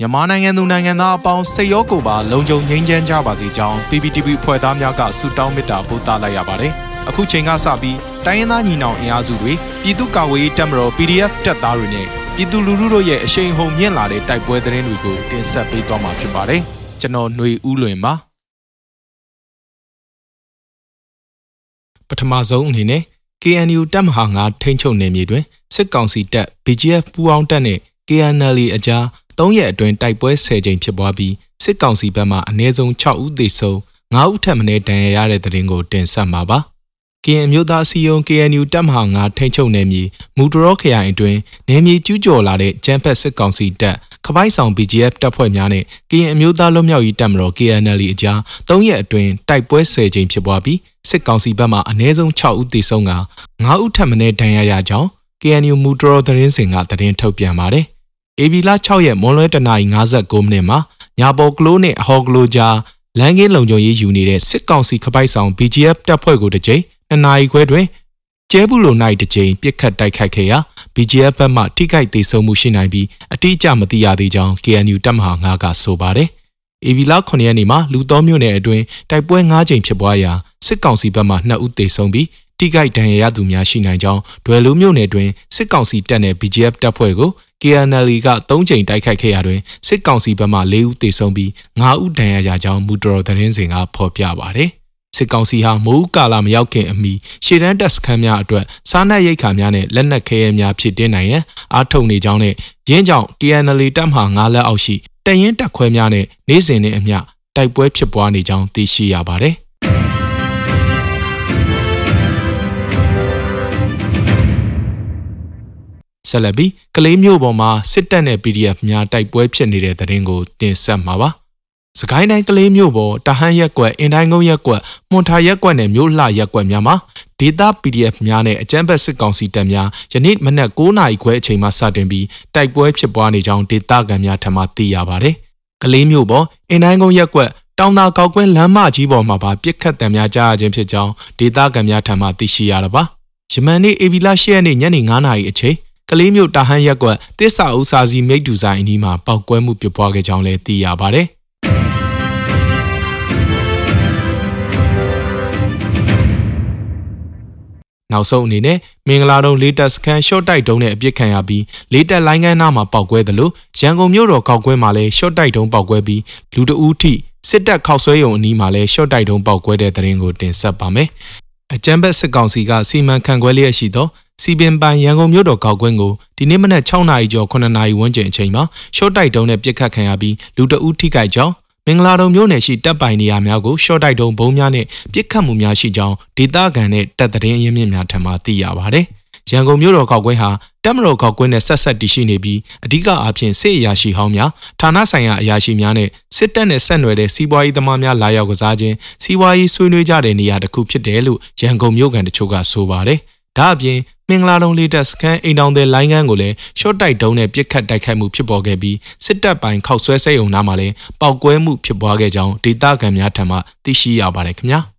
မြန်မာနိုင်ငံသူနိုင်ငံသားအပေါင်းစိတ်ရောကိုယ်ပါလုံခြုံငြိမ်းချမ်းကြပါစေကြောင်း PPTV ဖွဲ့သားများကဆုတောင်းမေတ္တာပို့သလိုက်ရပါတယ်။အခုချိန်ကစပြီးတိုင်းရင်းသားညီနောင်အင်အားစုတွေပြည်သူ့ကာကွယ်ရေးတပ်မတော် PDF တပ်သားတွေနဲ့ပြည်သူလူထုတို့ရဲ့အရှိန်ဟုန်မြင့်လာတဲ့တိုက်ပွဲသတင်းတွေကိုတင်ဆက်ပေးသွားမှာဖြစ်ပါတယ်။ကျွန်တော်ຫນွေဦးလွင်ပါပထမဆုံးအနေနဲ့ KNU တပ်မဟာ9ထိန်းချုပ်နယ်မြေတွင်စစ်ကောင်စီတပ် BGF ပူးပေါင်းတပ်နဲ့ KNL အကြား 3ရက်အတွင်းတိုက်ပွဲ10ကြိမ်ဖြစ်ပွားပြီးစစ်ကောင်စီဘက်မှအနည်းဆုံး6ဦးသေဆုံး9ဦးထပ်မံဒဏ်ရာရတဲ့တဲ့ရင်ကိုတင်ဆက်မှာပါ။ KN အမျိုးသားအစည်းအရုံး KNU တပ်မဟာ9ထိန်းချုပ်နယ်မြေမူတရောခရိုင်အတွင်းနယ်မြေကျူးကျော်လာတဲ့ကျန်းဖက်စစ်ကောင်စီတပ်ခပိုက်ဆောင် BGF တပ်ဖွဲ့များနဲ့ KN အမျိုးသားလွတ်မြောက်ရေးတပ်မတော် KNL အကြား3ရက်အတွင်းတိုက်ပွဲ10ကြိမ်ဖြစ်ပွားပြီးစစ်ကောင်စီဘက်မှအနည်းဆုံး6ဦးသေဆုံးက9ဦးထပ်မံဒဏ်ရာရကြောင်း KNU မူတရောသတင်းစင်ကသတင်းထုတ်ပြန်ပါတယ်။ AB လ6ရက်မွန်လွဲတနာရီ59မိနစ်မှာညာပေါ်ကလိုးနဲ့အဟော်ကလိုးကြားလမ်းကင်းလုံခြုံရေးယူနေတဲ့စစ်ကောင်စီခပိုက်ဆောင် BGF တပ်ဖွဲ့ကိုတစ်ကြိမ်နှစ်နာရီခွဲတွင်ကျဲဘူးလို၌တစ်ကြိမ်ပြစ်ခတ်တိုက်ခိုက်ခဲ့ရာ BGF ဘက်မှထိခိုက်ဒေဆုံးမှုရှိနိုင်ပြီးအတိအကျမသိရသေးကြောင်း KNU တပ်မဟာ9ကဆိုပါတယ်။ AB လ9ရက်နေ့မှာလူတော်မျိုးနယ်အတွင်းတိုက်ပွဲ9ကြိမ်ဖြစ်ပွားရာစစ်ကောင်စီဘက်မှ2ဦးသေဆုံးပြီး တိကိုက်ဒဏ်ရာရသူများရှိနိုင်ကြောင်းဒွယ်လူမျိုးနယ်တွင်စစ်ကောင်စီတပ်နဲ့ BGF တပ်ဖွဲ့ကို KNL က3ကြိမ်တိုက်ခိုက်ခဲ့ရာတွင်စစ်ကောင်စီဘက်မှ4ဦးသေဆုံးပြီး9ဦးဒဏ်ရာရကြောင်းမူတော်သတင်းစင်ကဖော်ပြပါတယ်။စစ်ကောင်စီဟာမိုးကာလာမရောက်ခင်အမီရှေ့တန်းတပ်စခန်းများအတွက်စားနပ်ရိက္ခာများနဲ့လက်နက်ခဲယမ်းများဖြစ်တင်းနိုင်ရန်အားထုတ်နေကြောင်းနဲ့ရင်းကြောင့် KNL တပ်မှ9လက်အောက်ရှိတရင်တပ်ခွဲများနဲ့နေ့စဉ်နဲ့အမျှတိုက်ပွဲဖြစ်ပွားနေကြောင်းသိရှိရပါတယ်။ ဆက်လက်ပြီးကလေးမျိုးပေါ်မှာစစ်တပ်နဲ့ PDF များတိုက်ပွဲဖြစ်နေတဲ့တဲ့ရင်ကိုတင်ဆက်မှာပါ။စကိုင်းတိုင်းကလေးမျိုးပေါ်တဟန်းရက်ကွက်အင်တိုင်းကုန်းရက်ကွက်မွန်ထာရက်ကွက်နဲ့မြို့လှရက်ကွက်များမှာဒေတာ PDF များနဲ့အကြမ်းဖက်စစ်ကောင်စီတပ်များယနေ့မနက်9:00နာရီခွဲအချိန်မှစတင်ပြီးတိုက်ပွဲဖြစ်ပွားနေကြောင်းဒေတာကန်များထံမှသိရပါတယ်။ကလေးမျိုးပေါ်အင်တိုင်းကုန်းရက်ကွက်တောင်သာကောက်ကွင်းလမ်းမကြီးပေါ်မှာပါပြစ်ခတ်တံများကြားရခြင်းဖြစ်ကြောင်းဒေတာကန်များထံမှသိရှိရတာပါ။ယမန်နေ့အေဗီလာ၈ရက်နေ့ညနေ9:00နာရီအချိန် ကလေးမျိုးတာဟန်ရက်ကွက်တစ္ဆာဥစာစီမိတ်တူဆိုင်အနီးမှာပောက်ကွဲမှုဖြစ်ပွားခဲ့ကြောင်းလည်းသိရပါတယ်။နောက်ဆုံးအနေနဲ့မင်္ဂလာတုံလေးတက်စခန်းရှော့တိုက်တုံးနဲ့အပြစ်ခံရပြီးလေးတက်လိုင်းကန်းနားမှာပောက်ကွဲသလိုရန်ကုန်မြို့တော်ကောက်ကွဲမှာလည်းရှော့တိုက်တုံးပောက်ကွဲပြီးလူတအူးထိစစ်တပ်ခောက်ဆွဲရုံအနီးမှာလည်းရှော့တိုက်တုံးပောက်ကွဲတဲ့တဲ့ရင်ကိုတင်ဆက်ပါမယ်။ အကြမ်းဖက်စစ်ကောင်စီကစီမံခန့်ခွဲလျက်ရှိသောစီပင်ပိုင်ရန်ကုန်မြို့တော်ကောက်ကွင်းကိုဒီနေ့မနက်6နာရီကျော်9နာရီဝန်းကျင်အချိန်မှာရှော့တိုက်တုံးနဲ့ပြစ်ခတ်ခံရပြီးလူတအုပ်ထိခိုက်ကြောင်းမင်္ဂလာတုံမြို့နယ်ရှိတပ်ပိုင်နေရာများကိုရှော့တိုက်တုံးဘုံများနဲ့ပြစ်ခတ်မှုများရှိကြောင်းဒေသခံနဲ့တပ်သတင်းရင်းမြစ်များထံမှသိရပါဗျ။ရန်ကုန်မြို့တော်ကောက်ကွင်းဟာ တပ်မတော်ကောက်ကွင်းနဲ့ဆက်ဆက်တည်ရှိနေပြီးအ धिक အားဖြင့်စစ်အရာရှိဟောင်းများဌာနဆိုင်ရာအရာရှိများနဲ့စစ်တပ်နဲ့ဆက်နွယ်တဲ့စီးပွားရေးသမားများလာရောက်ကစားခြင်းစီးပွားရေးဆွေးနွေးကြတဲ့နေရာတစ်ခုဖြစ်တယ်လို့ရန်ကုန်မြို့ကန်တချို့ကဆိုပါတယ်။ဒါအပြင်မင်္ဂလာတုံလေးတပ်စခန်းအိမ်တောင်တဲ့လိုင်းကန်းကိုလည်းရှော့တိုက်တုံးနဲ့ပြစ်ခတ်တိုက်ခိုက်မှုဖြစ်ပေါ်ခဲ့ပြီးစစ်တပ်ပိုင်းခောက်ဆွဲစိတ်ုံနားမှာလည်းပောက်ကွဲမှုဖြစ်ပွားခဲ့ကြောင်းဒေသခံများထံမှသိရှိရပါတယ်ခင်ဗျာ။